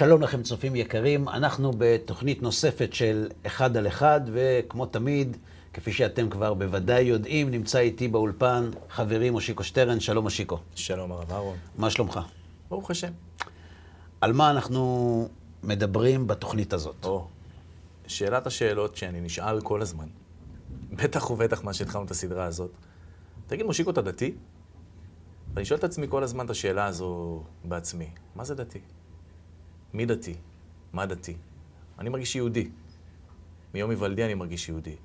שלום לכם צופים יקרים, אנחנו בתוכנית נוספת של אחד על אחד, וכמו תמיד, כפי שאתם כבר בוודאי יודעים, נמצא איתי באולפן חברי מושיקו שטרן, שלום מושיקו. שלום הרב אהרון. מה שלומך? ברוך השם. על מה אנחנו מדברים בתוכנית הזאת? או, שאלת השאלות שאני נשאל כל הזמן, בטח ובטח מה שהתחלנו את הסדרה הזאת. תגיד, מושיקו, אתה דתי? ואני שואל את עצמי כל הזמן את השאלה הזו בעצמי. מה זה דתי? מי דתי? מה דתי? אני מרגיש יהודי. מיום היוולדי אני מרגיש יהודי.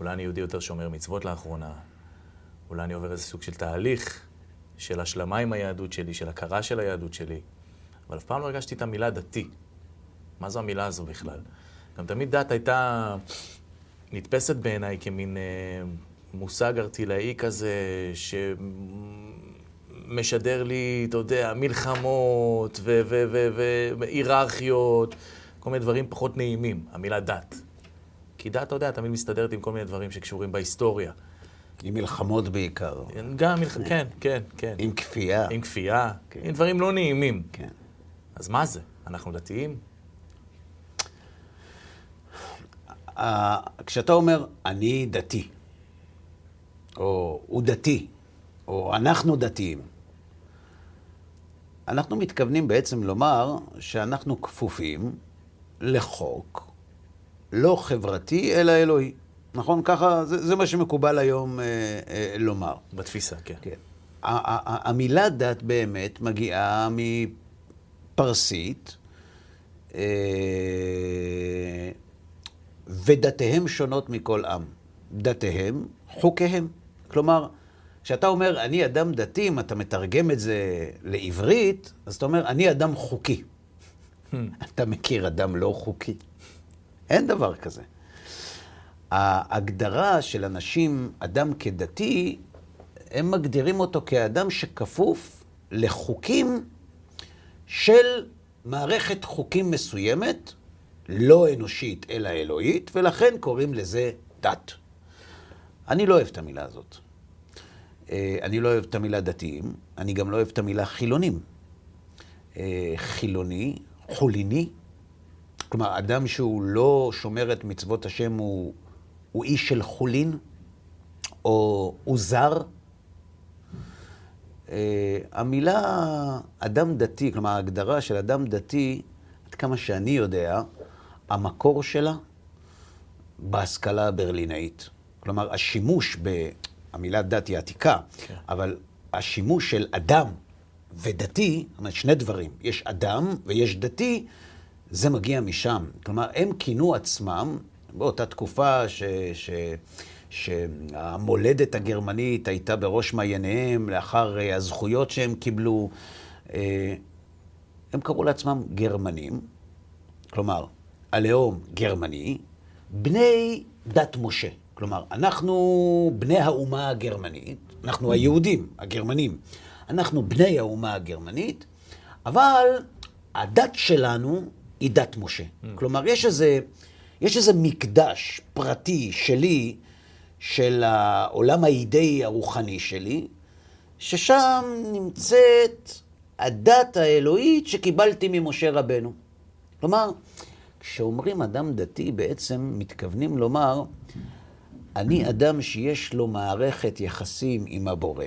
אולי אני יהודי יותר שומר מצוות לאחרונה. אולי אני עובר איזה סוג של תהליך של השלמה עם היהדות שלי, של הכרה של היהדות שלי. אבל אף פעם לא הרגשתי את המילה דתי. מה זו המילה הזו בכלל? גם תמיד דת הייתה נתפסת בעיניי כמין אה, מושג ארטילאי כזה, שמשדר לי, אתה יודע, מלחמות והיררכיות, כל מיני דברים פחות נעימים, המילה דת. כי דת, אתה יודע, תמיד מסתדרת עם כל מיני דברים שקשורים בהיסטוריה. עם מלחמות בעיקר. גם מלחמות, כן, כן, כן. עם כפייה. עם כפייה, כן. עם דברים לא נעימים. כן. אז מה זה? אנחנו דתיים? כשאתה אומר, אני דתי, או הוא דתי, או אנחנו דתיים, אנחנו מתכוונים בעצם לומר שאנחנו כפופים לחוק לא חברתי, אלא אלוהי. נכון? ככה, זה, זה מה שמקובל היום אה, אה, לומר. בתפיסה, כן. כן. המילה דת באמת מגיעה מפרסית, אה, ודתיהם שונות מכל עם. דתיהם, חוקיהם. כלומר, כשאתה אומר, אני אדם דתי, אם אתה מתרגם את זה לעברית, אז אתה אומר, אני אדם חוקי. אתה מכיר אדם לא חוקי? אין דבר כזה. ההגדרה של אנשים, אדם כדתי, הם מגדירים אותו כאדם שכפוף לחוקים של מערכת חוקים מסוימת, לא אנושית אלא אלוהית, ולכן קוראים לזה דת. אני לא אוהב את המילה הזאת. אה, אני לא אוהב את המילה דתיים, אני גם לא אוהב את המילה חילונים. אה, חילוני, חוליני, כלומר, אדם שהוא לא שומר את מצוות השם הוא, הוא איש של חולין, או הוא זר. Uh, המילה אדם דתי, כלומר ההגדרה של אדם דתי, עד כמה שאני יודע, המקור שלה בהשכלה הברלינאית. כלומר, השימוש ב... המילה דת היא עתיקה, כן. אבל השימוש של אדם ודתי, זאת אומרת, שני דברים. יש אדם ויש דתי, זה מגיע משם. כלומר, הם כינו עצמם, באותה תקופה ש... ש... שהמולדת הגרמנית הייתה בראש מעייניהם לאחר אה, הזכויות שהם קיבלו. אה, הם קראו לעצמם גרמנים, כלומר, הלאום גרמני, בני דת משה. כלומר, אנחנו בני האומה הגרמנית, אנחנו היהודים, הגרמנים, אנחנו בני האומה הגרמנית, אבל הדת שלנו היא דת משה. Mm. כלומר, יש איזה, יש איזה מקדש פרטי שלי, של העולם האידאי הרוחני שלי, ששם נמצאת הדת האלוהית שקיבלתי ממשה רבנו. כלומר, כשאומרים אדם דתי, בעצם מתכוונים לומר, אני אדם שיש לו מערכת יחסים עם הבורא,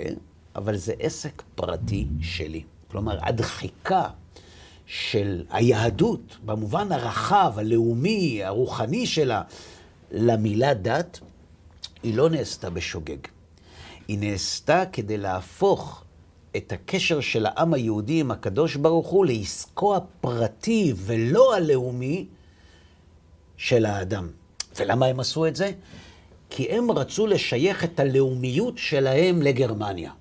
אבל זה עסק פרטי שלי. כלומר, הדחיקה של היהדות, במובן הרחב, הלאומי, הרוחני שלה, למילה דת, היא לא נעשתה בשוגג. היא נעשתה כדי להפוך את הקשר של העם היהודי עם הקדוש ברוך הוא לעסקו הפרטי ולא הלאומי של האדם. ולמה הם עשו את זה? כי הם רצו לשייך את הלאומיות שלהם לגרמניה.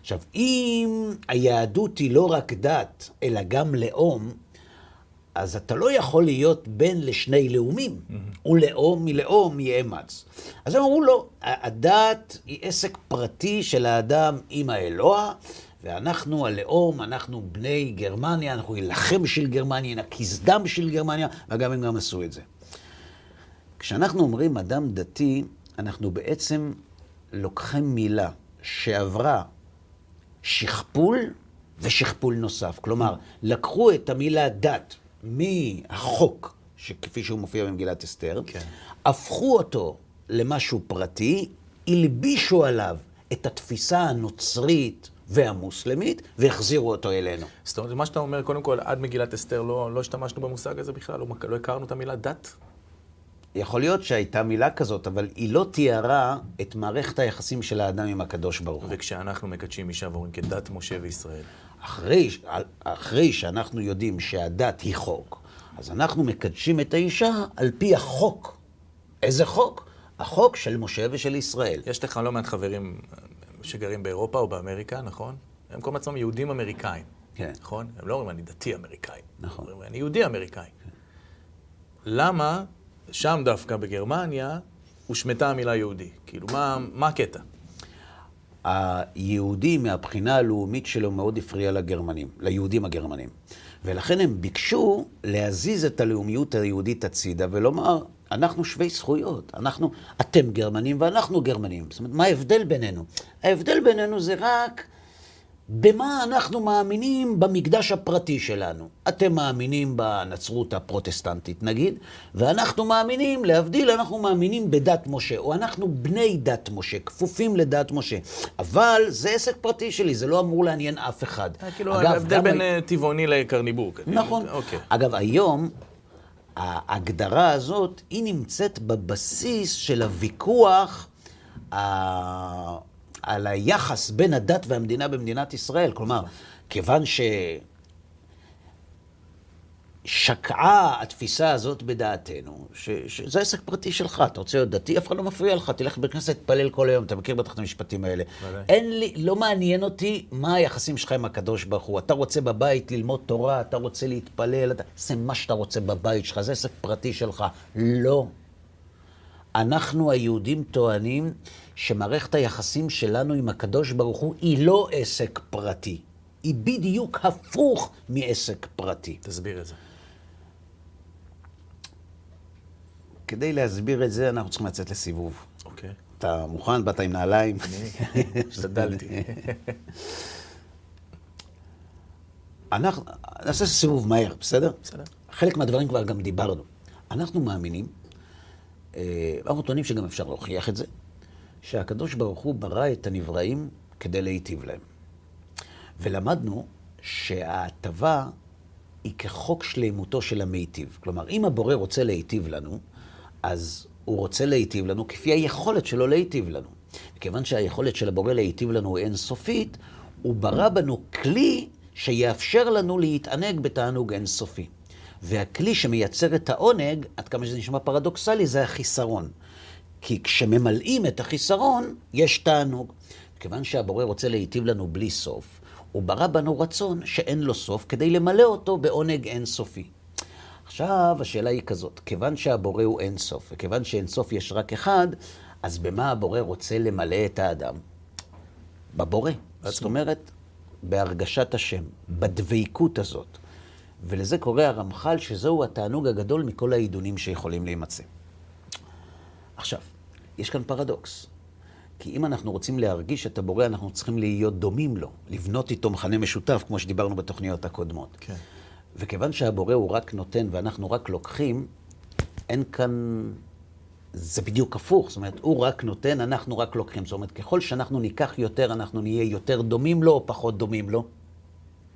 עכשיו, אם היהדות היא לא רק דת, אלא גם לאום, אז אתה לא יכול להיות בן לשני לאומים, mm-hmm. ולאום מלאום יאמץ. אז הם אמרו לו, הדת היא עסק פרטי של האדם עם האלוה, ואנחנו הלאום, אנחנו בני גרמניה, אנחנו נילחם בשביל גרמניה, נקיז דם בשביל גרמניה, וגם הם גם עשו את זה. כשאנחנו אומרים אדם דתי, אנחנו בעצם לוקחים מילה שעברה שכפול ושכפול נוסף. כלומר, לקחו את המילה דת מהחוק, כפי שהוא מופיע במגילת אסתר, כן. הפכו אותו למשהו פרטי, הלבישו עליו את התפיסה הנוצרית והמוסלמית, והחזירו אותו אלינו. זאת אומרת, מה שאתה אומר, קודם כל, עד מגילת אסתר לא, לא השתמשנו במושג הזה בכלל, לא, לא הכרנו את המילה דת? יכול להיות שהייתה מילה כזאת, אבל היא לא תיארה את מערכת היחסים של האדם עם הקדוש ברוך הוא. וכשאנחנו מקדשים אישה ואומרים כדת משה וישראל. אחרי, אחרי שאנחנו יודעים שהדת היא חוק, אז אנחנו מקדשים את האישה על פי החוק. איזה חוק? החוק של משה ושל ישראל. יש לך לא מעט חברים שגרים באירופה או באמריקה, נכון? הם קוראים לעצמם יהודים אמריקאים. כן. נכון? הם לא אומרים אני דתי אמריקאי. נכון. אומרים אני יהודי אמריקאי. כן. למה שם דווקא בגרמניה הושמטה המילה יהודי? כאילו, מה, מה הקטע? היהודי מהבחינה הלאומית שלו מאוד הפריע לגרמנים, ליהודים הגרמנים. ולכן הם ביקשו להזיז את הלאומיות היהודית הצידה ולומר, אנחנו שווי זכויות, אנחנו, אתם גרמנים ואנחנו גרמנים. זאת אומרת, מה ההבדל בינינו? ההבדל בינינו זה רק במה אנחנו מאמינים במקדש הפרטי שלנו. אתם מאמינים בנצרות הפרוטסטנטית, נגיד, ואנחנו מאמינים, להבדיל, אנחנו מאמינים בדת משה, או אנחנו בני דת משה, כפופים לדת משה. אבל זה עסק פרטי שלי, זה לא אמור לעניין אף אחד. אה, כאילו, ההבדל בין. אה, טבעוני לקרניבור. נכון. אוקיי. אגב, היום... ההגדרה הזאת, היא נמצאת בבסיס של הוויכוח על היחס בין הדת והמדינה במדינת ישראל. כלומר, כיוון ש... שקעה התפיסה הזאת בדעתנו, ש, שזה עסק פרטי שלך, אתה רוצה להיות דתי, אף אחד לא מפריע לך, תלך בבית כנסת, תפלל כל היום, אתה מכיר בטח את המשפטים האלה. אין לי, לא מעניין אותי מה היחסים שלך עם הקדוש ברוך הוא. אתה רוצה בבית ללמוד תורה, אתה רוצה להתפלל, אתה עושה מה שאתה רוצה בבית שלך, זה עסק פרטי שלך. לא. אנחנו היהודים טוענים שמערכת היחסים שלנו עם הקדוש ברוך הוא היא לא עסק פרטי. היא בדיוק הפוך מעסק פרטי. תסביר את זה. כדי להסביר את זה, אנחנו צריכים לצאת לסיבוב. אוקיי. אתה מוכן? באת עם נעליים? אני השתדלתי. אנחנו, נעשה סיבוב מהר, בסדר? בסדר. חלק מהדברים כבר גם דיברנו. אנחנו מאמינים, אנחנו טוענים שגם אפשר להוכיח את זה, שהקדוש ברוך הוא ברא את הנבראים כדי להיטיב להם. ולמדנו שההטבה היא כחוק שלמותו של המיטיב. כלומר, אם הבורא רוצה להיטיב לנו, אז הוא רוצה להיטיב לנו כפי היכולת שלו להיטיב לנו. מכיוון שהיכולת של הבורא להיטיב לנו היא אינסופית, הוא ברא בנו כלי שיאפשר לנו להתענג בתענוג אינסופי. והכלי שמייצר את העונג, עד כמה שזה נשמע פרדוקסלי, זה החיסרון. כי כשממלאים את החיסרון, יש תענוג. מכיוון שהבורא רוצה להיטיב לנו בלי סוף, הוא ברא בנו רצון שאין לו סוף כדי למלא אותו בעונג אינסופי. עכשיו, השאלה היא כזאת, כיוון שהבורא הוא אין סוף, וכיוון שאין סוף יש רק אחד, אז במה הבורא רוצה למלא את האדם? בבורא. זאת אומרת, בהרגשת השם, בדבקות הזאת. ולזה קורא הרמח"ל שזהו התענוג הגדול מכל העידונים שיכולים להימצא. עכשיו, יש כאן פרדוקס. כי אם אנחנו רוצים להרגיש את הבורא, אנחנו צריכים להיות דומים לו, לבנות איתו מכנה משותף, כמו שדיברנו בתוכניות הקודמות. כן. וכיוון שהבורא הוא רק נותן ואנחנו רק לוקחים, אין כאן... זה בדיוק הפוך, זאת אומרת, הוא רק נותן, אנחנו רק לוקחים. זאת אומרת, ככל שאנחנו ניקח יותר, אנחנו נהיה יותר דומים לו או פחות דומים לו.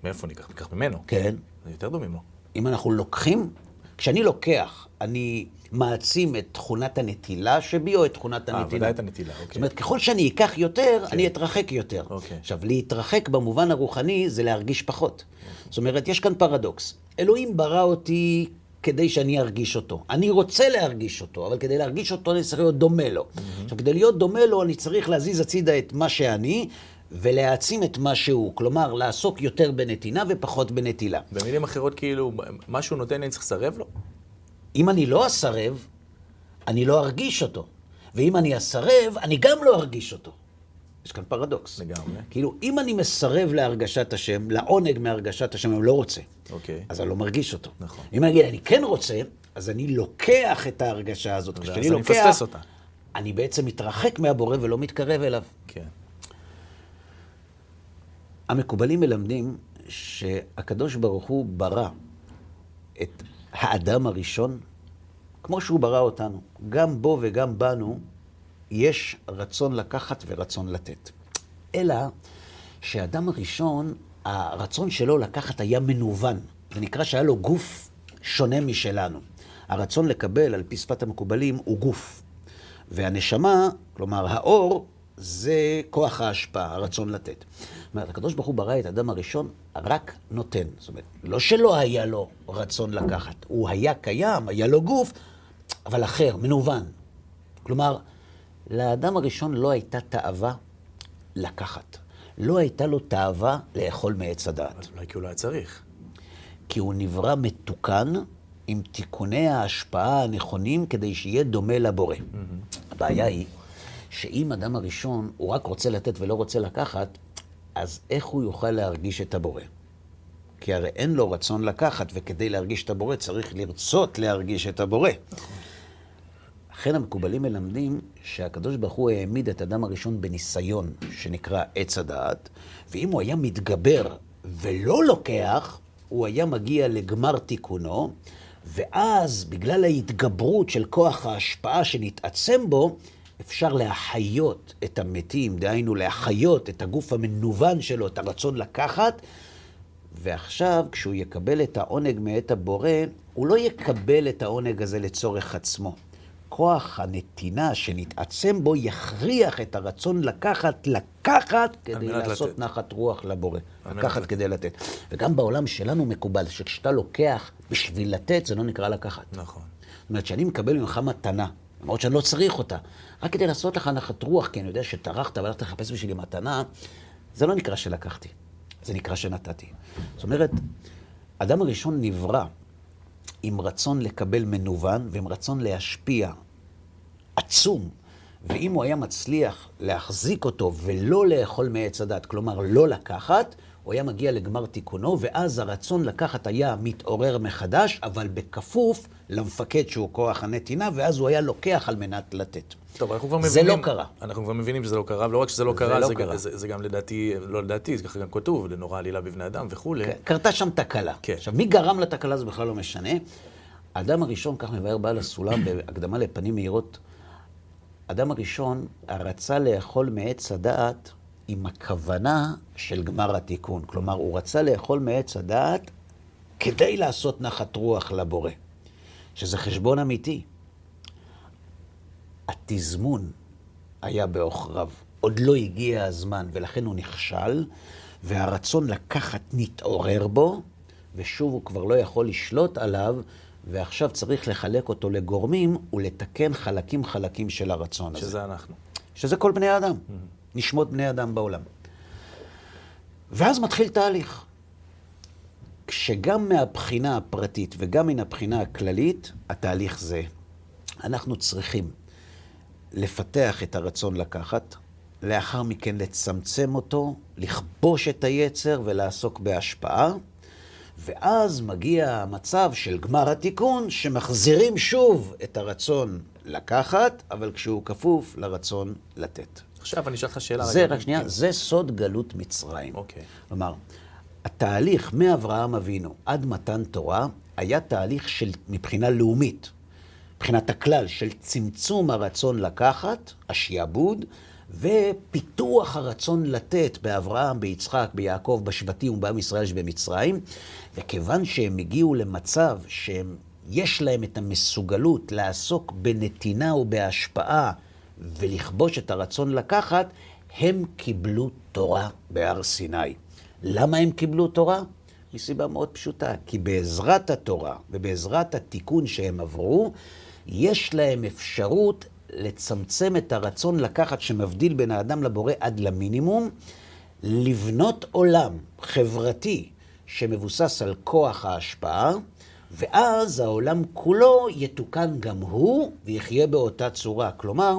מאיפה ניקח? ניקח ממנו. כן. יותר דומים לו. אם אנחנו לוקחים, כשאני לוקח, אני מעצים את תכונת הנטילה שבי או את תכונת הנטילה? אה, ודאי את הנטילה, אוקיי. זאת אומרת, ככל שאני אקח יותר, כן. אני אתרחק יותר. אוקיי. עכשיו, להתרחק במובן הרוחני זה להרגיש פחות. אוקיי. זאת אומרת, יש כאן פרדוקס. אלוהים ברא אותי כדי שאני ארגיש אותו. אני רוצה להרגיש אותו, אבל כדי להרגיש אותו אני צריך להיות דומה לו. Mm-hmm. עכשיו, כדי להיות דומה לו, אני צריך להזיז הצידה את מה שאני, ולהעצים את מה שהוא. כלומר, לעסוק יותר בנתינה ופחות בנטילה. במילים אחרות, כאילו, מה שהוא נותן, אני צריך לסרב לו? אם אני לא אסרב, אני לא ארגיש אותו. ואם אני אסרב, אני גם לא ארגיש אותו. יש כאן פרדוקס. לגמרי. כאילו, אם אני מסרב להרגשת השם, לעונג מהרגשת השם, אני לא רוצה. אוקיי. אז אני לא מרגיש אותו. נכון. אם אני אגיד, אני כן רוצה, אז אני לוקח את ההרגשה הזאת. כשאני לוקח... אז אני מפספס אותה. אני בעצם מתרחק מהבורא ולא מתקרב אליו. כן. המקובלים מלמדים שהקדוש ברוך הוא ברא את האדם הראשון כמו שהוא ברא אותנו. גם בו וגם בנו יש רצון לקחת ורצון לתת. אלא שהאדם הראשון, הרצון שלו לקחת היה מנוון. זה נקרא שהיה לו גוף שונה משלנו. הרצון לקבל, על פי שפת המקובלים, הוא גוף. והנשמה, כלומר האור, זה כוח ההשפעה, הרצון לתת. זאת אומרת, הקדוש ברוך הוא ברא את האדם הראשון רק נותן. זאת אומרת, לא שלא היה לו רצון לקחת, הוא היה קיים, היה לו גוף, אבל אחר, מנוון. כלומר, לאדם הראשון לא הייתה תאווה לקחת. לא הייתה לו תאווה לאכול מעץ הדעת. אולי כי הוא לא היה צריך. כי הוא נברא מתוקן עם תיקוני ההשפעה הנכונים כדי שיהיה דומה לבורא. Mm-hmm. הבעיה היא שאם אדם הראשון הוא רק רוצה לתת ולא רוצה לקחת, אז איך הוא יוכל להרגיש את הבורא? כי הרי אין לו רצון לקחת, וכדי להרגיש את הבורא צריך לרצות להרגיש את הבורא. לכן המקובלים מלמדים שהקדוש ברוך הוא העמיד את אדם הראשון בניסיון שנקרא עץ הדעת, ואם הוא היה מתגבר ולא לוקח, הוא היה מגיע לגמר תיקונו, ואז בגלל ההתגברות של כוח ההשפעה שנתעצם בו, אפשר להחיות את המתים, דהיינו להחיות את הגוף המנוון שלו, את הרצון לקחת, ועכשיו כשהוא יקבל את העונג מאת הבורא, הוא לא יקבל את העונג הזה לצורך עצמו. כוח הנתינה שנתעצם בו יכריח את הרצון לקחת, לקחת כדי לעשות לתת. נחת רוח לבורא. לקחת לתת. כדי לתת. וגם בעולם שלנו מקובל שכשאתה לוקח בשביל לתת, זה לא נקרא לקחת. נכון. זאת אומרת, שאני מקבל ממך מתנה, למרות שאני לא צריך אותה, רק כדי לעשות לך נחת רוח, כי אני יודע שטרחת והלכת לחפש בשבילי מתנה, זה לא נקרא שלקחתי, זה נקרא שנתתי. זאת אומרת, אדם הראשון נברא עם רצון לקבל מנוון ועם רצון להשפיע עצום. ואם הוא היה מצליח להחזיק אותו ולא לאכול מעץ הדת, כלומר לא לקחת, הוא היה מגיע לגמר תיקונו, ואז הרצון לקחת היה מתעורר מחדש, אבל בכפוף למפקד שהוא כוח הנתינה, ואז הוא היה לוקח על מנת לתת. טוב, אנחנו כבר מבינים... זה לא קרה. אנחנו כבר מבינים שזה לא קרה, ולא רק שזה לא קרה, לא זה, קרה. זה, זה גם לדעתי, לא לדעתי, זה ככה גם כתוב, לנורא עלילה בבני אדם וכולי. כן, קרתה שם תקלה. כן. עכשיו, מי גרם לתקלה זה בכלל לא משנה. האדם הראשון, כך מבאר בעל הסולם בהקדמה לפנים מהירות, האדם הראשון רצה לאכול מעץ הדעת עם הכוונה של גמר התיקון. כלומר, הוא רצה לאכול מעץ הדעת כדי לעשות נחת רוח לבורא, שזה חשבון אמיתי. התזמון היה בעוכריו, עוד לא הגיע הזמן, ולכן הוא נכשל, והרצון לקחת נתעורר בו, ושוב הוא כבר לא יכול לשלוט עליו, ועכשיו צריך לחלק אותו לגורמים ולתקן חלקים חלקים של הרצון שזה הזה. שזה אנחנו. שזה כל בני האדם, mm-hmm. נשמות בני אדם בעולם. ואז מתחיל תהליך. כשגם מהבחינה הפרטית וגם מן הבחינה הכללית, התהליך זה. אנחנו צריכים לפתח את הרצון לקחת, לאחר מכן לצמצם אותו, לכבוש את היצר ולעסוק בהשפעה. ואז מגיע המצב של גמר התיקון, שמחזירים שוב את הרצון לקחת, אבל כשהוא כפוף לרצון לתת. עכשיו אני אשאל אותך שאלה. זה, רק שנייה, כן. זה סוד גלות מצרים. אוקיי. כלומר, התהליך מאברהם אבינו עד מתן תורה היה תהליך של, מבחינה לאומית, מבחינת הכלל, של צמצום הרצון לקחת, השעבוד, ופיתוח הרצון לתת באברהם, ביצחק, ביעקב, בשבטים ובעם ישראל שבמצרים, וכיוון שהם הגיעו למצב שיש להם את המסוגלות לעסוק בנתינה ובהשפעה ולכבוש את הרצון לקחת, הם קיבלו תורה בהר סיני. למה הם קיבלו תורה? מסיבה מאוד פשוטה, כי בעזרת התורה ובעזרת התיקון שהם עברו, יש להם אפשרות לצמצם את הרצון לקחת שמבדיל בין האדם לבורא עד למינימום, לבנות עולם חברתי שמבוסס על כוח ההשפעה, ואז העולם כולו יתוקן גם הוא ויחיה באותה צורה. כלומר,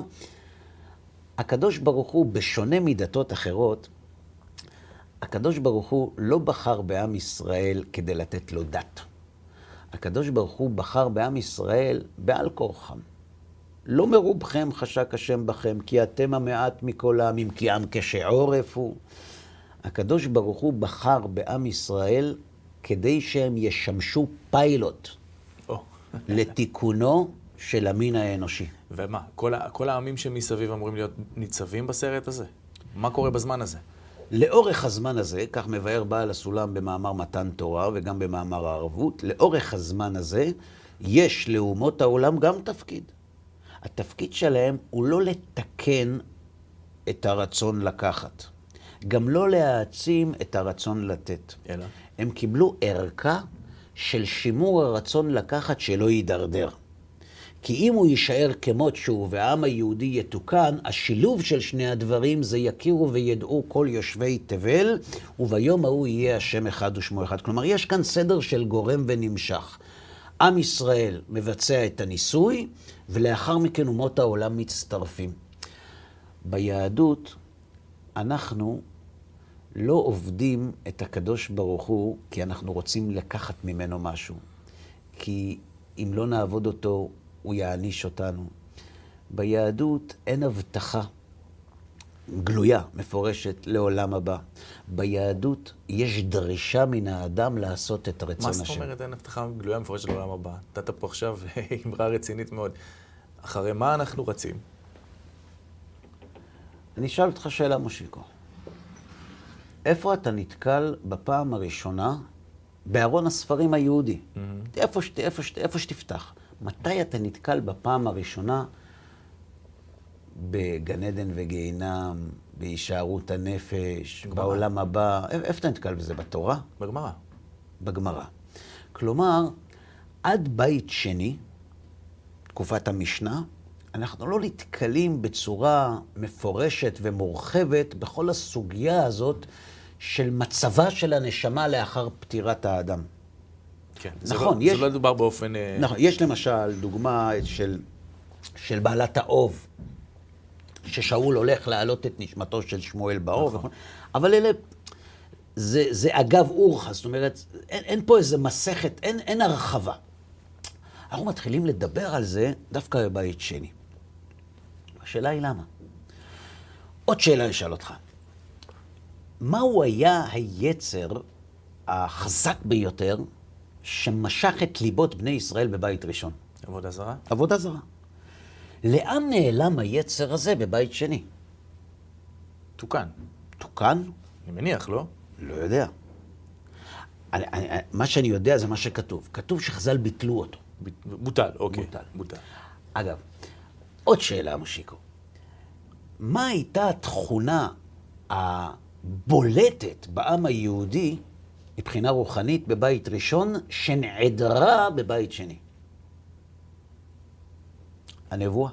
הקדוש ברוך הוא, בשונה מדתות אחרות, הקדוש ברוך הוא לא בחר בעם ישראל כדי לתת לו דת. הקדוש ברוך הוא בחר בעם ישראל בעל כורחם. לא מרובכם חשק השם בכם, כי אתם המעט מכל העמים, כי עם כשעורף הוא. הקדוש ברוך הוא בחר בעם ישראל כדי שהם ישמשו פיילוט. לתיקונו של המין האנושי. ומה, כל, כל העמים שמסביב אמורים להיות ניצבים בסרט הזה? מה קורה בזמן הזה? לאורך הזמן הזה, כך מבאר בעל הסולם במאמר מתן תורה וגם במאמר הערבות, לאורך הזמן הזה יש לאומות העולם גם תפקיד. התפקיד שלהם הוא לא לתקן את הרצון לקחת, גם לא להעצים את הרצון לתת. אלא? הם קיבלו ערכה של שימור הרצון לקחת שלא יידרדר. כי אם הוא יישאר כמות שהוא והעם היהודי יתוקן, השילוב של שני הדברים זה יכירו וידעו כל יושבי תבל, וביום ההוא יהיה השם אחד ושמו אחד. כלומר, יש כאן סדר של גורם ונמשך. עם ישראל מבצע את הניסוי, ולאחר מכן אומות העולם מצטרפים. ביהדות, אנחנו לא עובדים את הקדוש ברוך הוא כי אנחנו רוצים לקחת ממנו משהו. כי אם לא נעבוד אותו, הוא יעניש אותנו. ביהדות אין הבטחה גלויה, מפורשת, לעולם הבא. ביהדות יש דרישה מן האדם לעשות את רצון מה השם. זאת אומרת אין הבטחה גלויה מפורשת לעולם הבא? נתת פה עכשיו אמרה רצינית מאוד. אחרי מה אנחנו רצים? אני אשאל אותך שאלה, מושיקו. איפה אתה נתקל בפעם הראשונה בארון הספרים היהודי? איפה, שת, איפה, שת, איפה שתפתח. מתי אתה נתקל בפעם הראשונה בגן עדן וגיהינם, בהישארות הנפש, גמרא. בעולם הבא? איפה אתה נתקל בזה? בתורה? בגמרא. בגמרא. כלומר, עד בית שני, תקופת המשנה, אנחנו לא נתקלים בצורה מפורשת ומורחבת בכל הסוגיה הזאת של מצבה של הנשמה לאחר פטירת האדם. כן. נכון, זה לא, יש- זה לא דובר באופן... אה, נכון, יש למשל דוגמה של, של בעלת האוב, ששאול הולך להעלות את נשמתו של שמואל באוב, נכון. אבל אלה, זה, זה אגב אורחה, זאת אומרת, אין, אין פה איזה מסכת, אין, אין הרחבה. אנחנו מתחילים לדבר על זה דווקא בבית שני. השאלה היא למה. עוד שאלה אני אשאל אותך. מהו היה היצר החזק ביותר שמשך את ליבות בני ישראל בבית ראשון? עבודה זרה? עבודה זרה. לאן נעלם היצר הזה בבית שני? תוקן. תוקן? אני מניח, לא? לא יודע. אני, אני, מה שאני יודע זה מה שכתוב. כתוב שחז"ל ביטלו אותו. ב- בוטל, אוקיי. בוטל. בוטל. אגב, עוד שאלה, מושיקו. מה הייתה התכונה הבולטת בעם היהודי מבחינה רוחנית בבית ראשון, שנעדרה בבית שני? הנבואה.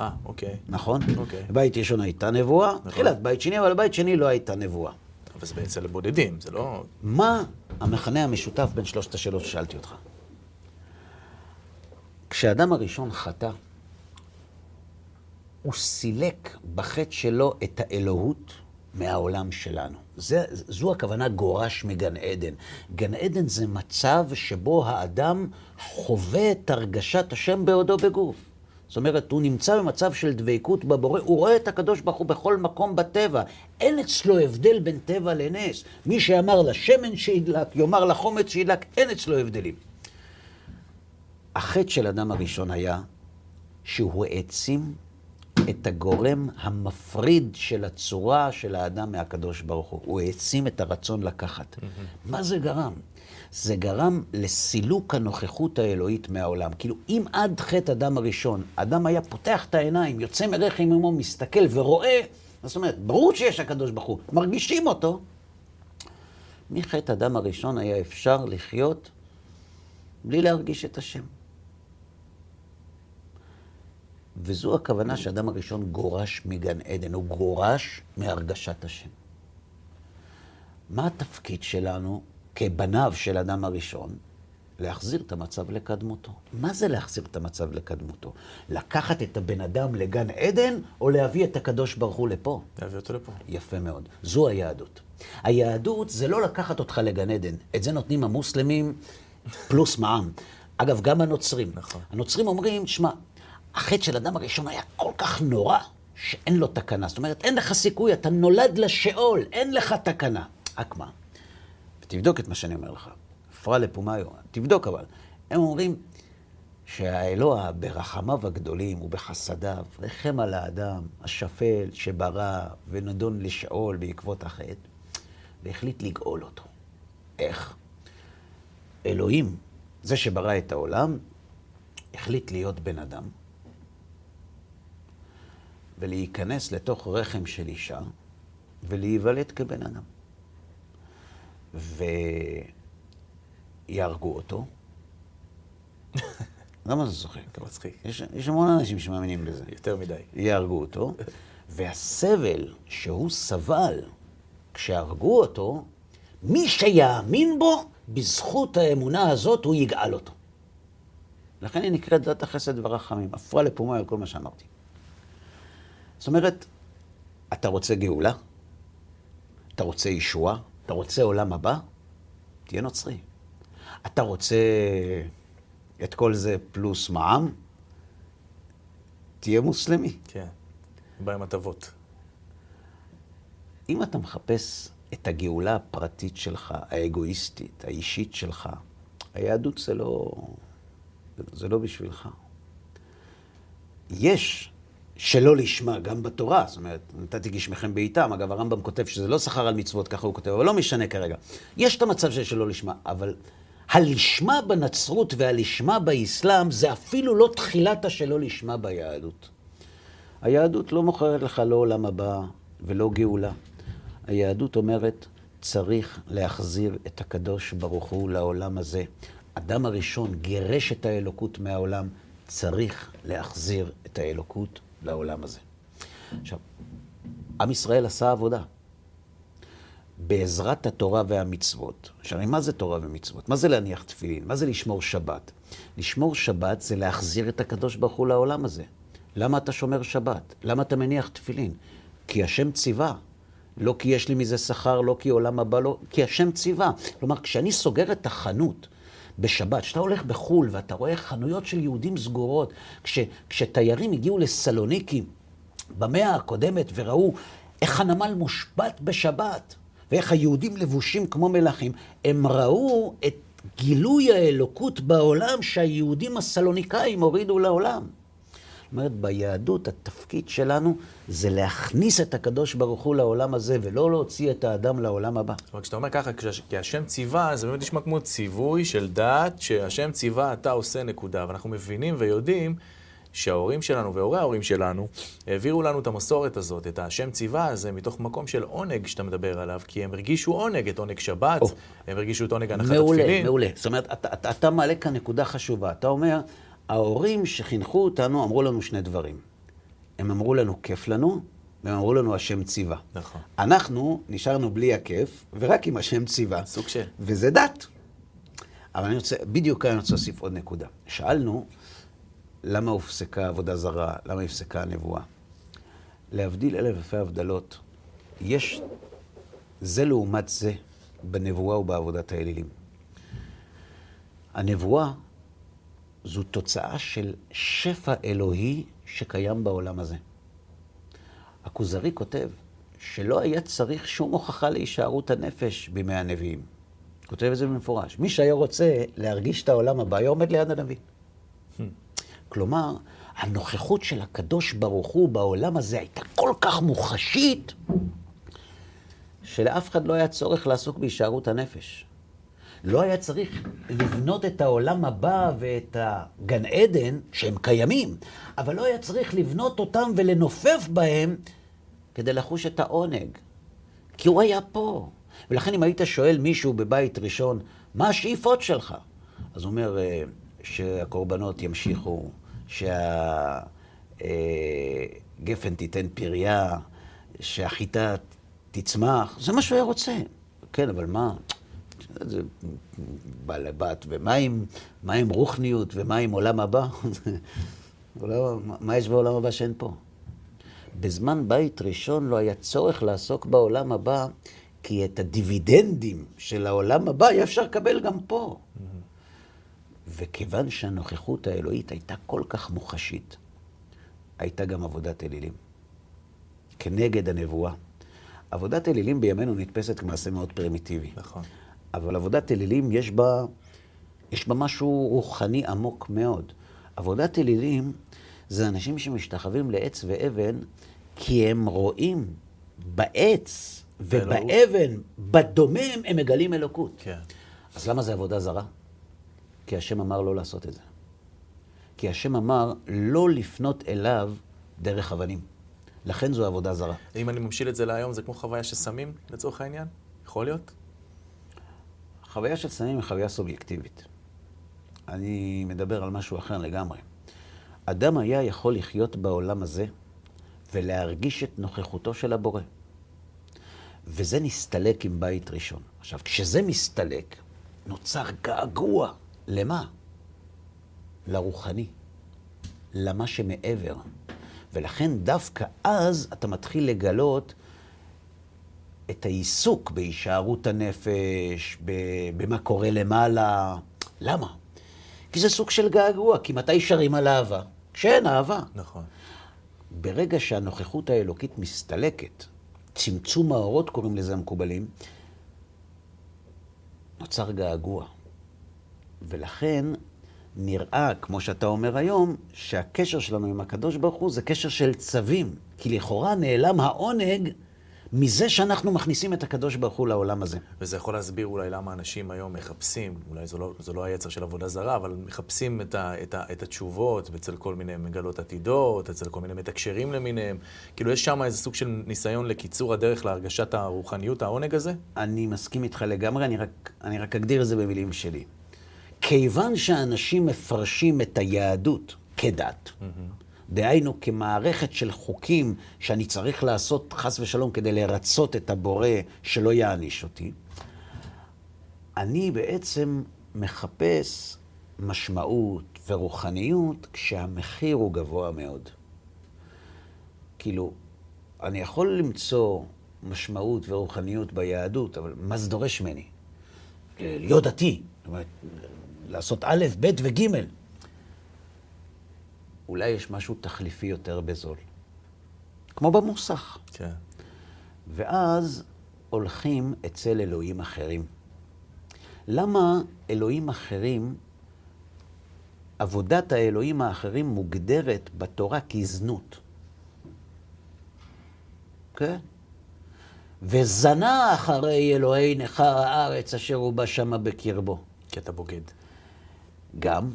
אה, אוקיי. נכון? אוקיי. בבית ראשון הייתה נבואה, תחילת בית שני, אבל בבית שני לא הייתה נבואה. אבל זה אצל הבודדים, זה לא... מה המכנה המשותף בין שלושת השאלות ששאלתי אותך? כשאדם הראשון חטא, הוא סילק בחטא שלו את האלוהות מהעולם שלנו. זה, זו הכוונה גורש מגן עדן. גן עדן זה מצב שבו האדם חווה את הרגשת השם בעודו בגוף. זאת אומרת, הוא נמצא במצב של דבקות בבורא, הוא רואה את הקדוש ברוך הוא בכל מקום בטבע. אין אצלו הבדל בין טבע לנס. מי שאמר לשמן שידלק, יאמר לחומץ שידלק, אין אצלו הבדלים. החטא של אדם הראשון היה שהוא העצים את הגורם המפריד של הצורה של האדם מהקדוש ברוך הוא. הוא העצים את הרצון לקחת. מה זה גרם? זה גרם לסילוק הנוכחות האלוהית מהעולם. כאילו, אם עד חטא אדם הראשון, אדם היה פותח את העיניים, יוצא מרחם אמו, מסתכל ורואה, זאת אומרת, ברור שיש הקדוש ברוך הוא, מרגישים אותו. מחטא אדם הראשון היה אפשר לחיות בלי להרגיש את השם. וזו הכוונה שאדם הראשון גורש מגן עדן, הוא גורש מהרגשת השם. מה התפקיד שלנו כבניו של אדם הראשון? להחזיר את המצב לקדמותו. מה זה להחזיר את המצב לקדמותו? לקחת את הבן אדם לגן עדן, או להביא את הקדוש ברוך הוא לפה? להביא אותו לפה. יפה מאוד. זו היהדות. היהדות זה לא לקחת אותך לגן עדן. את זה נותנים המוסלמים פלוס מע"מ. אגב, גם הנוצרים. נכון. הנוצרים אומרים, שמע, החטא של אדם הראשון היה כל כך נורא, שאין לו תקנה. זאת אומרת, אין לך סיכוי, אתה נולד לשאול, אין לך תקנה. רק מה? ותבדוק את מה שאני אומר לך. פרלה לפומאיו, תבדוק אבל. הם אומרים שהאלוה ברחמיו הגדולים ובחסדיו רחם על האדם השפל שברא ונדון לשאול בעקבות החטא, והחליט לגאול אותו. איך? אלוהים, זה שברא את העולם, החליט להיות בן אדם, ולהיכנס לתוך רחם של אישה, ולהיוולד כבן אדם. ויהרגו אותו. למה זה צוחק? אתה מצחיק. יש, יש המון אנשים שמאמינים בזה. יותר מדי. יהרגו אותו, והסבל שהוא סבל כשהרגו אותו, מי שיאמין בו, בזכות האמונה הזאת הוא יגאל אותו. לכן היא נקראת דת החסד והרחמים. הפרה לפומה על כל מה שאמרתי. זאת אומרת, אתה רוצה גאולה? אתה רוצה ישועה? אתה רוצה עולם הבא? תהיה נוצרי. אתה רוצה את כל זה פלוס מע"מ? תהיה מוסלמי. כן. בא עם הטבות. אם אתה מחפש את הגאולה הפרטית שלך, האגואיסטית, האישית שלך, היהדות זה לא, זה לא בשבילך. יש שלא לשמה, גם בתורה, זאת אומרת, נתתי גשמכם בעיתם, אגב, הרמב"ם כותב שזה לא שכר על מצוות, ככה הוא כותב, אבל לא משנה כרגע. יש את המצב של שלא לשמה, אבל הלשמה בנצרות והלשמה באסלאם זה אפילו לא תחילת השלא לשמה ביהדות. היהדות לא מוכרת לך לא עולם הבא ולא גאולה. היהדות אומרת, צריך להחזיר את הקדוש ברוך הוא לעולם הזה. אדם הראשון גירש את האלוקות מהעולם, צריך להחזיר את האלוקות לעולם הזה. עכשיו, עם ישראל עשה עבודה. בעזרת התורה והמצוות. עכשיו, מה זה תורה ומצוות? מה זה להניח תפילין? מה זה לשמור שבת? לשמור שבת זה להחזיר את הקדוש ברוך הוא לעולם הזה. למה אתה שומר שבת? למה אתה מניח תפילין? כי השם ציווה. לא כי יש לי מזה שכר, לא כי עולם הבא, לא, כי השם ציווה. כלומר, כשאני סוגר את החנות בשבת, כשאתה הולך בחו"ל ואתה רואה חנויות של יהודים סגורות, כש, כשתיירים הגיעו לסלוניקי במאה הקודמת וראו איך הנמל מושבת בשבת, ואיך היהודים לבושים כמו מלכים, הם ראו את גילוי האלוקות בעולם שהיהודים הסלוניקאים הורידו לעולם. אומרת, ביהדות התפקיד שלנו זה להכניס את הקדוש ברוך הוא לעולם הזה, ולא להוציא את האדם לעולם הבא. אומרת, כשאתה אומר ככה, כי השם ציווה, זה באמת נשמע כמו ציווי של דת, שהשם ציווה, אתה עושה נקודה. ואנחנו מבינים ויודעים שההורים שלנו והורי ההורים שלנו העבירו לנו את המסורת הזאת, את השם ציווה הזה, מתוך מקום של עונג שאתה מדבר עליו, כי הם הרגישו עונג, את עונג שבת, oh. הם הרגישו את עונג הנחת מעולה, התפילין. מעולה, מעולה. זאת אומרת, אתה, אתה, אתה מעלה כאן נקודה חשובה. אתה אומר, ההורים שחינכו אותנו אמרו לנו שני דברים. הם אמרו לנו, כיף לנו, והם אמרו לנו, השם ציווה. נכון. אנחנו נשארנו בלי הכיף, ורק עם השם ציווה. סוג של. וזה דת. אבל אני רוצה, בדיוק כאן אני רוצה להוסיף עוד נקודה. שאלנו, למה הופסקה עבודה זרה? למה הפסקה הנבואה? להבדיל אלף אלפי הבדלות, יש זה לעומת זה בנבואה ובעבודת האלילים. הנבואה זו תוצאה של שפע אלוהי שקיים בעולם הזה. הכוזרי כותב שלא היה צריך שום הוכחה להישארות הנפש בימי הנביאים. כותב את זה במפורש. מי שהיה רוצה להרגיש את העולם הבא, היה עומד ליד הנביא. כלומר, הנוכחות של הקדוש ברוך הוא בעולם הזה הייתה כל כך מוחשית, שלאף אחד לא היה צורך לעסוק בהישארות הנפש. לא היה צריך לבנות את העולם הבא ואת הגן עדן, שהם קיימים, אבל לא היה צריך לבנות אותם ולנופף בהם כדי לחוש את העונג. כי הוא היה פה. ולכן אם היית שואל מישהו בבית ראשון, מה השאיפות שלך? אז הוא אומר אה, שהקורבנות ימשיכו, שהגפן תיתן פריה, שהחיטה תצמח, זה מה שהוא היה רוצה. כן, אבל מה? זה בעל הבת, ומה עם, מה עם רוחניות, ומה עם עולם הבא? מה יש בעולם הבא שאין פה? בזמן בית ראשון לא היה צורך לעסוק בעולם הבא, כי את הדיבידנדים של העולם הבא היה אפשר לקבל גם פה. וכיוון שהנוכחות האלוהית הייתה כל כך מוחשית, הייתה גם עבודת אלילים. כנגד הנבואה. עבודת אלילים בימינו נתפסת כמעשה מאוד פרימיטיבי. נכון. אבל עבודת אלילים יש בה, יש בה משהו רוחני עמוק מאוד. עבודת אלילים זה אנשים שמשתחווים לעץ ואבן כי הם רואים בעץ ובאבן, בדומם, הם מגלים אלוקות. כן. אז למה זה עבודה זרה? כי השם אמר לא לעשות את זה. כי השם אמר לא לפנות אליו דרך אבנים. לכן זו עבודה זרה. אם אני ממשיל את זה להיום, זה כמו חוויה של סמים, לצורך העניין? יכול להיות? חוויה של סמים היא חוויה סובייקטיבית. אני מדבר על משהו אחר לגמרי. אדם היה יכול לחיות בעולם הזה ולהרגיש את נוכחותו של הבורא. וזה נסתלק עם בית ראשון. עכשיו, כשזה מסתלק, נוצר געגוע. למה? לרוחני. למה שמעבר. ולכן דווקא אז אתה מתחיל לגלות את העיסוק בהישארות הנפש, במה קורה למעלה. למה? כי זה סוג של געגוע, כי מתי שרים על אהבה? כשאין אהבה. נכון. ברגע שהנוכחות האלוקית מסתלקת, צמצום האורות קוראים לזה המקובלים, נוצר געגוע. ולכן נראה, כמו שאתה אומר היום, שהקשר שלנו עם הקדוש ברוך הוא זה קשר של צווים. כי לכאורה נעלם העונג מזה שאנחנו מכניסים את הקדוש ברוך הוא לעולם הזה. וזה יכול להסביר אולי למה אנשים היום מחפשים, אולי זה לא, זה לא היצר של עבודה זרה, אבל מחפשים את, ה, את, ה, את התשובות אצל כל מיני מגלות עתידות, אצל כל מיני מתקשרים למיניהם. כאילו, יש שם איזה סוג של ניסיון לקיצור הדרך להרגשת הרוחניות, העונג הזה? אני מסכים איתך לגמרי, אני רק, אני רק אגדיר את זה במילים שלי. כיוון שאנשים מפרשים את היהדות כדת, mm-hmm. דהיינו כמערכת של חוקים שאני צריך לעשות חס ושלום כדי לרצות את הבורא שלא יעניש אותי, אני בעצם מחפש משמעות ורוחניות כשהמחיר הוא גבוה מאוד. כאילו, אני יכול למצוא משמעות ורוחניות ביהדות, אבל מה זה דורש ממני? להיות דתי, זאת אומרת, לעשות א', ב' וג'. אולי יש משהו תחליפי יותר בזול. כמו במוסך. כן. ואז הולכים אצל אלוהים אחרים. למה אלוהים אחרים, עבודת האלוהים האחרים מוגדרת בתורה כזנות? כן? וזנה אחרי אלוהי נכר הארץ אשר הוא בא שמה בקרבו. כי אתה בוגד. גם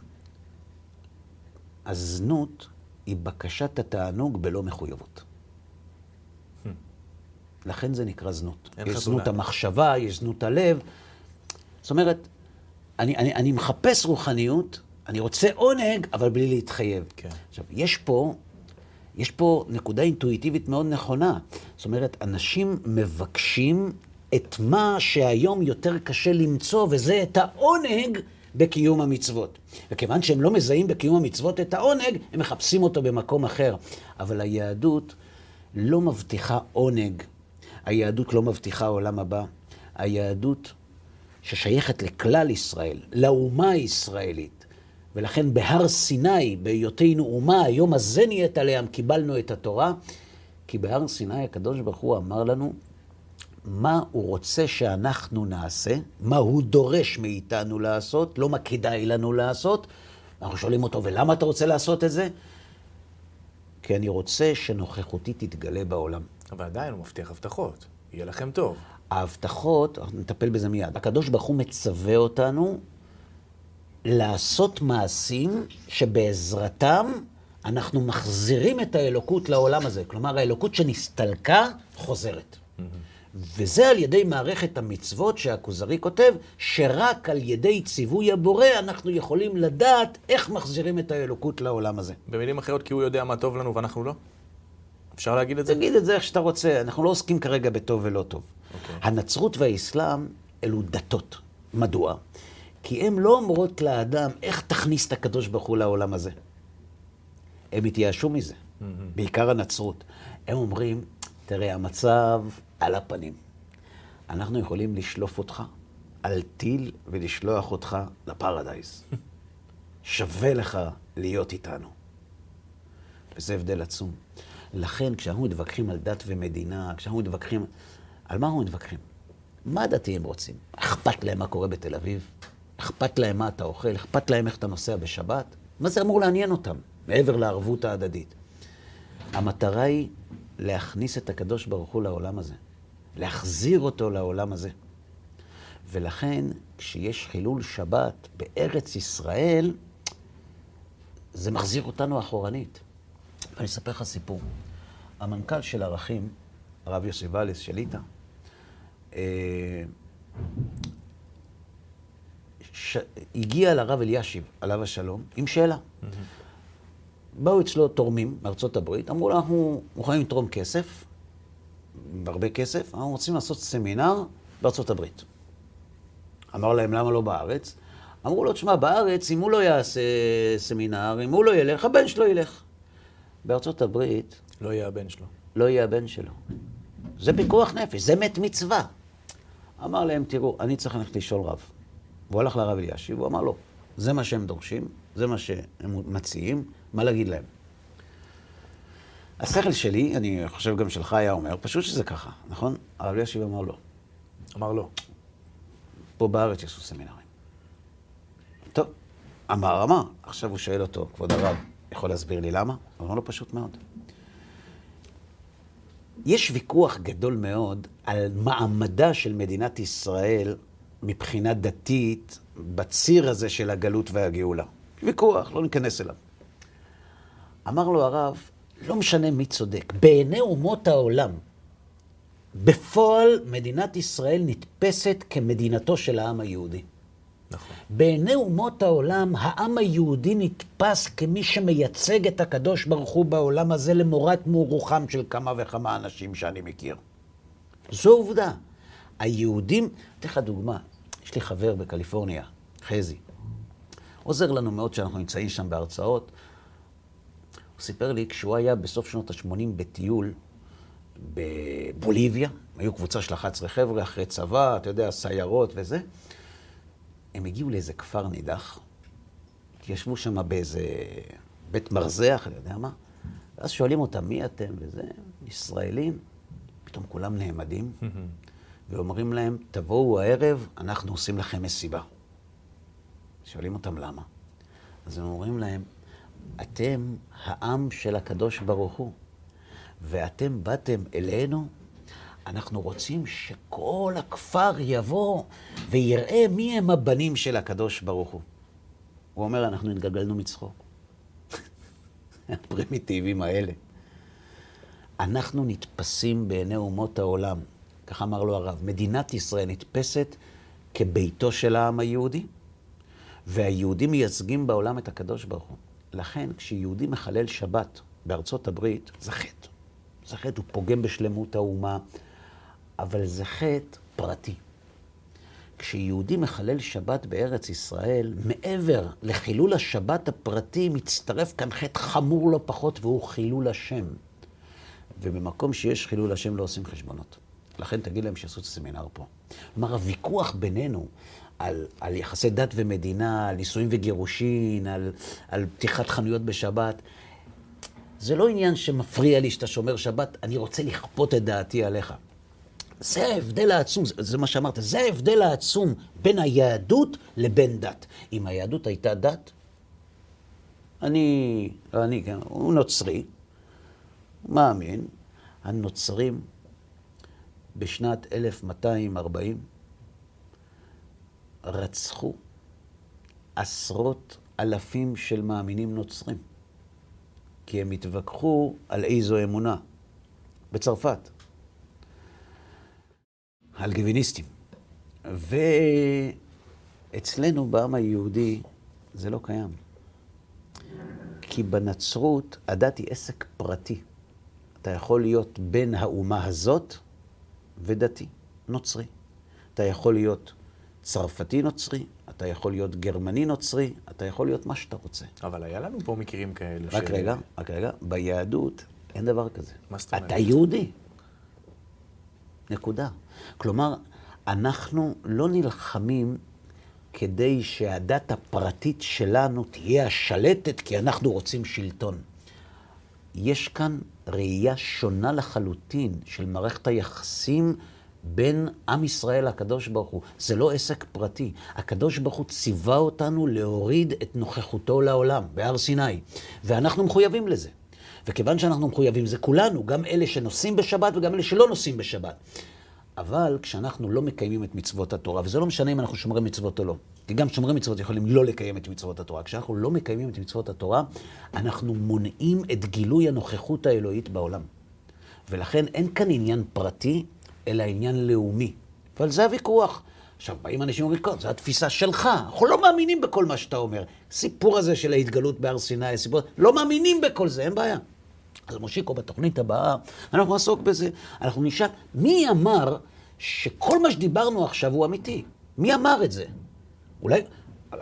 הזנות היא בקשת התענוג בלא מחויבות. לכן זה נקרא זנות. יש זנות המחשבה, יש זנות הלב. זאת אומרת, אני, אני, אני מחפש רוחניות, אני רוצה עונג, אבל בלי להתחייב. כן. עכשיו, יש פה, יש פה נקודה אינטואיטיבית מאוד נכונה. זאת אומרת, אנשים מבקשים את מה שהיום יותר קשה למצוא, וזה את העונג בקיום המצוות. וכיוון שהם לא מזהים בקיום המצוות את העונג, הם מחפשים אותו במקום אחר. אבל היהדות לא מבטיחה עונג. היהדות לא מבטיחה עולם הבא. היהדות ששייכת לכלל ישראל, לאומה הישראלית. ולכן בהר סיני, בהיותנו אומה, היום הזה נהיית עליהם, קיבלנו את התורה. כי בהר סיני הקדוש ברוך הוא אמר לנו, מה הוא רוצה שאנחנו נעשה, מה הוא דורש מאיתנו לעשות, לא מה כדאי לנו לעשות. אנחנו שואלים אותו, ולמה אתה רוצה לעשות את זה? כי אני רוצה שנוכחותי תתגלה בעולם. אבל עדיין הוא מבטיח הבטחות, יהיה לכם טוב. ההבטחות, נטפל בזה מיד. הקדוש ברוך הוא מצווה אותנו לעשות מעשים שבעזרתם אנחנו מחזירים את האלוקות לעולם הזה. כלומר, האלוקות שנסתלקה חוזרת. Mm-hmm. וזה על ידי מערכת המצוות שהכוזרי כותב, שרק על ידי ציווי הבורא אנחנו יכולים לדעת איך מחזירים את האלוקות לעולם הזה. במילים אחרות, כי הוא יודע מה טוב לנו ואנחנו לא? אפשר להגיד את זה? תגיד את זה איך שאתה רוצה, אנחנו לא עוסקים כרגע בטוב ולא טוב. Okay. אוקיי. הנצרות והאסלאם אלו דתות. מדוע? כי הן לא אומרות לאדם, איך תכניס את הקדוש ברוך הוא לעולם הזה. הם התייאשו מזה, mm-hmm. בעיקר הנצרות. הם אומרים, תראה, המצב על הפנים. אנחנו יכולים לשלוף אותך על טיל ולשלוח אותך לפרדייס. שווה לך להיות איתנו. וזה הבדל עצום. לכן, כשאנחנו מתווכחים על דת ומדינה, כשאנחנו מתווכחים... על מה אנחנו מתווכחים? מה הדתיים רוצים? אכפת להם מה קורה בתל אביב? אכפת להם מה אתה אוכל? אכפת להם איך אתה נוסע בשבת? מה זה אמור לעניין אותם, מעבר לערבות ההדדית? המטרה היא להכניס את הקדוש ברוך הוא לעולם הזה, להחזיר אותו לעולם הזה. ולכן, כשיש חילול שבת בארץ ישראל, זה מחזיר אותנו אחורנית. ואני אספר לך סיפור. המנכ"ל של ערכים, הרב יוסי ואליס של ליטא, אה, ש... הגיע לרב אלישיב, עליו השלום, עם שאלה. Mm-hmm. באו אצלו תורמים מארצות הברית, אמרו לו, אנחנו מוכנים לתרום כסף, הרבה כסף, אנחנו רוצים לעשות סמינר בארצות הברית. אמר להם, למה לא בארץ? אמרו לו, תשמע, בארץ, אם הוא לא יעשה סמינר, אם הוא לא ילך, הבן שלו ילך. בארצות הברית... לא יהיה הבן שלו. לא יהיה הבן שלו. זה פיקוח נפש, זה מת מצווה. אמר להם, תראו, אני צריך ללכת לשאול רב. והוא הלך לרב אלישיב, הוא אמר לו, זה מה שהם דורשים, זה מה שהם מציעים, מה להגיד להם? השכל שלי, אני חושב גם שלך היה אומר, פשוט שזה ככה, נכון? הרב אלישיב אמר לא. אמר לא. פה בארץ יעשו סמינרים. טוב, אמר, אמר. עכשיו הוא שואל אותו, כבוד הרב, יכול להסביר לי למה? אמר לו, פשוט מאוד. יש ויכוח גדול מאוד על מעמדה של מדינת ישראל מבחינה דתית בציר הזה של הגלות והגאולה. ויכוח, לא ניכנס אליו. אמר לו הרב, לא משנה מי צודק, בעיני אומות העולם, בפועל מדינת ישראל נתפסת כמדינתו של העם היהודי. נכון. בעיני אומות העולם, העם היהודי נתפס כמי שמייצג את הקדוש ברוך הוא בעולם הזה למורת מורוחם של כמה וכמה אנשים שאני מכיר. זו עובדה. היהודים, אתן לך דוגמה, יש לי חבר בקליפורניה, חזי. עוזר לנו מאוד שאנחנו נמצאים שם בהרצאות. הוא סיפר לי, כשהוא היה בסוף שנות ה-80 בטיול בבוליביה, היו קבוצה של 11 חבר'ה אחרי צבא, אתה יודע, סיירות וזה, הם הגיעו לאיזה כפר נידח, ישבו שם באיזה בית מרזח, אני יודע מה, ואז שואלים אותם, מי אתם? וזה, ישראלים. פתאום כולם נעמדים, ואומרים להם, תבואו הערב, אנחנו עושים לכם מסיבה. שואלים אותם למה. אז הם אומרים להם, אתם העם של הקדוש ברוך הוא, ואתם באתם אלינו אנחנו רוצים שכל הכפר יבוא ויראה מי הם הבנים של הקדוש ברוך הוא. הוא אומר, אנחנו התגלגלנו מצחוק. הפרימיטיבים האלה. אנחנו נתפסים בעיני אומות העולם, כך אמר לו הרב, מדינת ישראל נתפסת כביתו של העם היהודי, והיהודים מייצגים בעולם את הקדוש ברוך הוא. לכן, כשיהודי מחלל שבת בארצות הברית, זה חטא. זה חטא, הוא פוגם בשלמות האומה, אבל זה חטא פרטי. כשיהודי מחלל שבת בארץ ישראל, מעבר לחילול השבת הפרטי, מצטרף כאן חטא חמור לא פחות, והוא חילול השם. ובמקום שיש חילול השם לא עושים חשבונות. לכן תגיד להם שיעשו את הסמינר פה. כלומר, הוויכוח בינינו על, על יחסי דת ומדינה, על נישואים וגירושין, על, על פתיחת חנויות בשבת, זה לא עניין שמפריע לי שאתה שומר שבת, אני רוצה לכפות את דעתי עליך. זה ההבדל העצום, זה, זה מה שאמרת, זה ההבדל העצום בין היהדות לבין דת. אם היהדות הייתה דת, אני, לא אני, כן, הוא נוצרי, מאמין, הנוצרים בשנת 1240 רצחו עשרות אלפים של מאמינים נוצרים, כי הם התווכחו על איזו אמונה. בצרפת. הלגביניסטים. ואצלנו בעם היהודי זה לא קיים. כי בנצרות הדת היא עסק פרטי. אתה יכול להיות בן האומה הזאת ודתי, נוצרי. אתה יכול להיות צרפתי נוצרי, אתה יכול להיות גרמני נוצרי, אתה יכול להיות מה שאתה רוצה. אבל היה לנו פה מקרים כאלו רק ש... רגע, רק רגע. ביהדות אין דבר כזה. מה זאת אומרת? אתה יהודי. נקודה. כלומר, אנחנו לא נלחמים כדי שהדת הפרטית שלנו תהיה השלטת, כי אנחנו רוצים שלטון. יש כאן ראייה שונה לחלוטין של מערכת היחסים בין עם ישראל לקדוש ברוך הוא. זה לא עסק פרטי. הקדוש ברוך הוא ציווה אותנו להוריד את נוכחותו לעולם, בהר סיני. ואנחנו מחויבים לזה. וכיוון שאנחנו מחויבים, זה כולנו, גם אלה שנוסעים בשבת וגם אלה שלא נוסעים בשבת. אבל כשאנחנו לא מקיימים את מצוות התורה, וזה לא משנה אם אנחנו שומרים מצוות או לא, כי גם שומרי מצוות יכולים לא לקיים את מצוות התורה. כשאנחנו לא מקיימים את מצוות התורה, אנחנו מונעים את גילוי הנוכחות האלוהית בעולם. ולכן אין כאן עניין פרטי, אלא עניין לאומי. ועל זה הוויכוח. עכשיו, באים אנשים ואומרים, כן, זו התפיסה שלך. אנחנו לא מאמינים בכל מה שאתה אומר. סיפור הזה של ההתגלות בהר סיני, סיפור... לא מאמינים בכל זה, אין בעיה. אז מושיקו, בתוכנית הבאה, אנחנו נעסוק בזה. אנחנו נשאל, מי אמר שכל מה שדיברנו עכשיו הוא אמיתי? מי אמר את זה? אולי,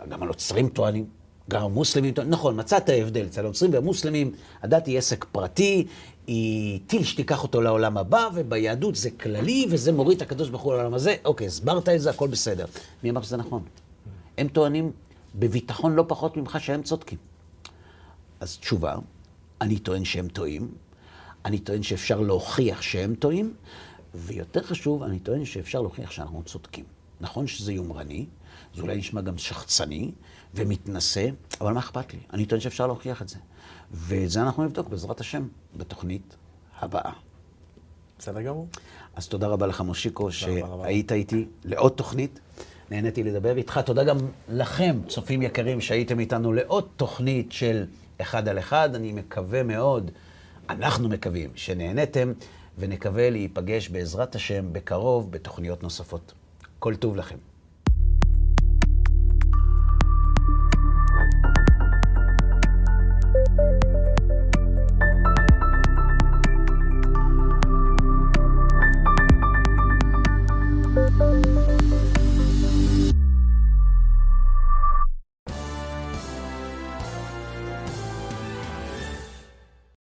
גם הנוצרים טוענים, גם המוסלמים נכון, מצאת הבדל. אצל הנוצרים והמוסלמים, הדת היא עסק פרטי, היא טיל שתיקח אותו לעולם הבא, וביהדות זה כללי, וזה מוריד את הקדוש ברוך הוא לעולם הזה. אוקיי, הסברת את זה, הכל בסדר. מי אמר שזה נכון? הם טוענים בביטחון לא פחות ממך שהם צודקים. אז תשובה, אני טוען שהם טועים, אני טוען שאפשר להוכיח שהם טועים, ויותר חשוב, אני טוען שאפשר להוכיח שאנחנו צודקים. נכון שזה יומרני, זה אולי נשמע גם שחצני ומתנשא, אבל מה אכפת לי? אני טוען שאפשר להוכיח את זה. ואת זה אנחנו נבדוק בעזרת השם בתוכנית הבאה. בסדר גמור. אז תודה רבה לך, מושיקו, שהיית איתי לעוד תוכנית. נהניתי לדבר איתך. תודה גם לכם, צופים יקרים, שהייתם איתנו לעוד תוכנית של אחד על אחד. אני מקווה מאוד, אנחנו מקווים שנהניתם, ונקווה להיפגש בעזרת השם בקרוב בתוכניות נוספות. כל טוב לכם.